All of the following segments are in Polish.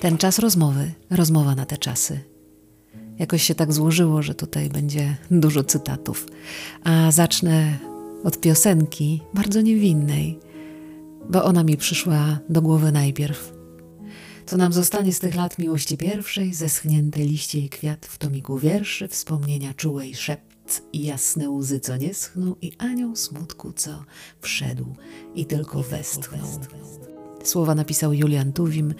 Ten czas rozmowy, rozmowa na te czasy. Jakoś się tak złożyło, że tutaj będzie dużo cytatów. A zacznę od piosenki, bardzo niewinnej, bo ona mi przyszła do głowy najpierw. Co nam zostanie z tych lat miłości pierwszej, zeschnięte liście i kwiat w tomiku wierszy, wspomnienia czułe i szept i jasne łzy, co nie schną i anioł smutku, co wszedł i tylko westchnął. Słowa napisał Julian Tuwim,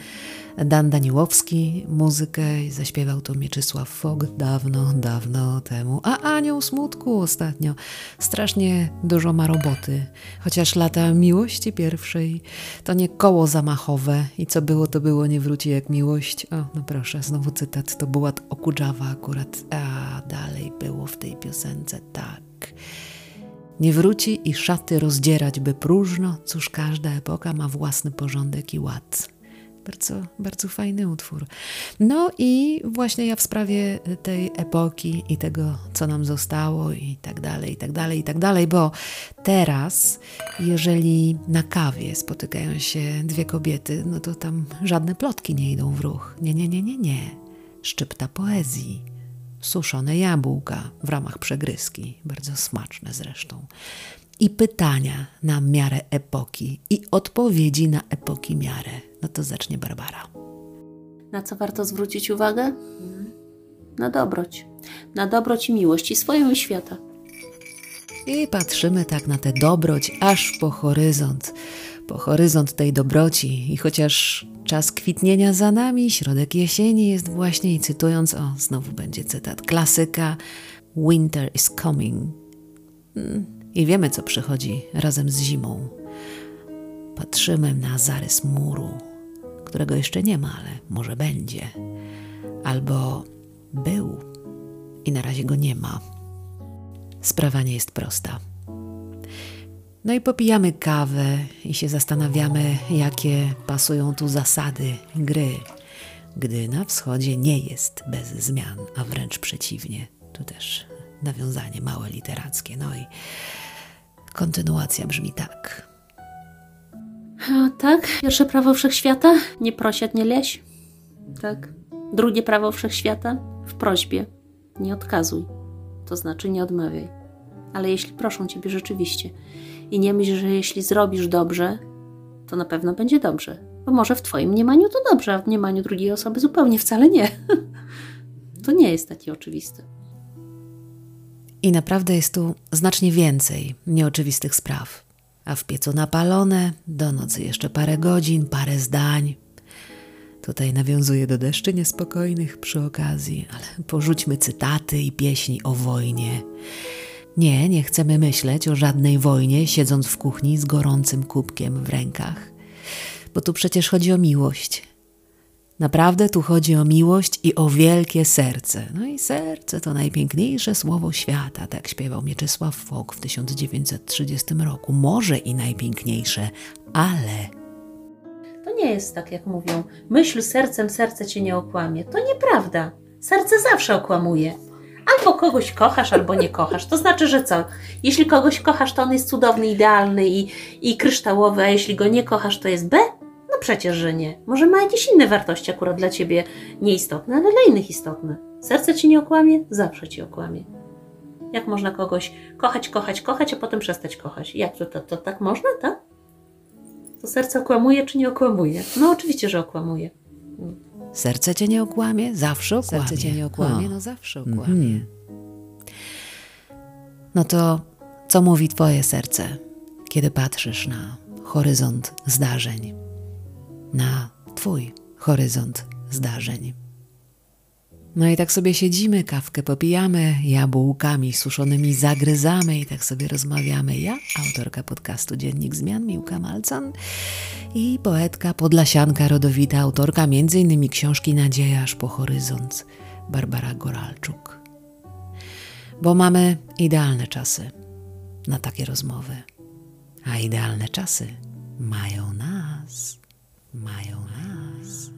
Dan Daniłowski, muzykę zaśpiewał to Mieczysław Fog dawno, dawno temu. A Anioł Smutku ostatnio strasznie dużo ma roboty. Chociaż lata miłości pierwszej to nie koło zamachowe i co było, to było, nie wróci jak miłość. O, no proszę, znowu cytat, to była Okudżawa akurat. A dalej było w tej piosence tak. Nie wróci i szaty rozdzierać by próżno, cóż każda epoka ma własny porządek i ład. Bardzo, bardzo fajny utwór. No i właśnie ja w sprawie tej epoki i tego, co nam zostało i tak dalej, i tak dalej, i tak dalej, bo teraz, jeżeli na kawie spotykają się dwie kobiety, no to tam żadne plotki nie idą w ruch. Nie, nie, nie, nie, nie. Szczypta poezji suszone jabłka w ramach przegryzki, bardzo smaczne zresztą, i pytania na miarę epoki, i odpowiedzi na epoki miarę. No to zacznie Barbara. Na co warto zwrócić uwagę? Na dobroć. Na dobroć i miłość i swoją i świata. I patrzymy tak na tę dobroć aż po horyzont, po horyzont tej dobroci. I chociaż czas kwitnienia za nami, środek jesieni jest właśnie, i cytując, o, znowu będzie cytat klasyka: Winter is coming. Mm, I wiemy, co przychodzi razem z zimą. Patrzymy na zarys muru, którego jeszcze nie ma, ale może będzie. Albo był i na razie go nie ma. Sprawa nie jest prosta. No i popijamy kawę i się zastanawiamy, jakie pasują tu zasady gry, gdy na wschodzie nie jest bez zmian, a wręcz przeciwnie. Tu też nawiązanie małe literackie. No i kontynuacja brzmi tak. A, tak, pierwsze prawo wszechświata, nie prosiać, nie leś. Tak. Drugie prawo wszechświata, w prośbie, nie odkazuj, to znaczy nie odmawiaj. Ale jeśli proszą ciebie rzeczywiście i nie myśl, że jeśli zrobisz dobrze, to na pewno będzie dobrze. Bo może w twoim mniemaniu to dobrze, a w mniemaniu drugiej osoby zupełnie wcale nie. to nie jest takie oczywiste. I naprawdę jest tu znacznie więcej nieoczywistych spraw. A w piecu napalone, do nocy jeszcze parę godzin, parę zdań. Tutaj nawiązuję do deszczy niespokojnych przy okazji, ale porzućmy cytaty i pieśni o wojnie. Nie, nie chcemy myśleć o żadnej wojnie, siedząc w kuchni z gorącym kubkiem w rękach, bo tu przecież chodzi o miłość. Naprawdę tu chodzi o miłość i o wielkie serce. No i serce to najpiękniejsze słowo świata, tak śpiewał Mieczysław Fok w 1930 roku. Może i najpiękniejsze, ale. To nie jest tak, jak mówią. Myśl sercem, serce cię nie okłamie. To nieprawda. Serce zawsze okłamuje. Albo kogoś kochasz, albo nie kochasz. To znaczy, że co? Jeśli kogoś kochasz, to on jest cudowny, idealny i, i kryształowy, a jeśli go nie kochasz, to jest B? No przecież, że nie. Może ma jakieś inne wartości akurat dla ciebie nieistotne, ale dla innych istotne. Serce ci nie okłamie? Zawsze ci okłamie. Jak można kogoś kochać, kochać, kochać, a potem przestać kochać? Jak to, to, to tak można, tak? To serce okłamuje czy nie okłamuje? No oczywiście, że okłamuje. Serce cię nie okłamie? Zawsze okłamie. Serce cię nie okłamie? O. No zawsze Mhm. okłamie. No to co mówi twoje serce, kiedy patrzysz na horyzont zdarzeń? Na twój horyzont zdarzeń. No i tak sobie siedzimy, kawkę popijamy, jabłkami suszonymi zagryzamy i tak sobie rozmawiamy. Ja, autorka podcastu Dziennik Zmian, Miłka Malcan i poetka podlasianka rodowita, autorka m.in. książki Nadzieja aż po horyzont, Barbara Goralczuk. Bo mamy idealne czasy na takie rozmowy, a idealne czasy mają nas, mają nas.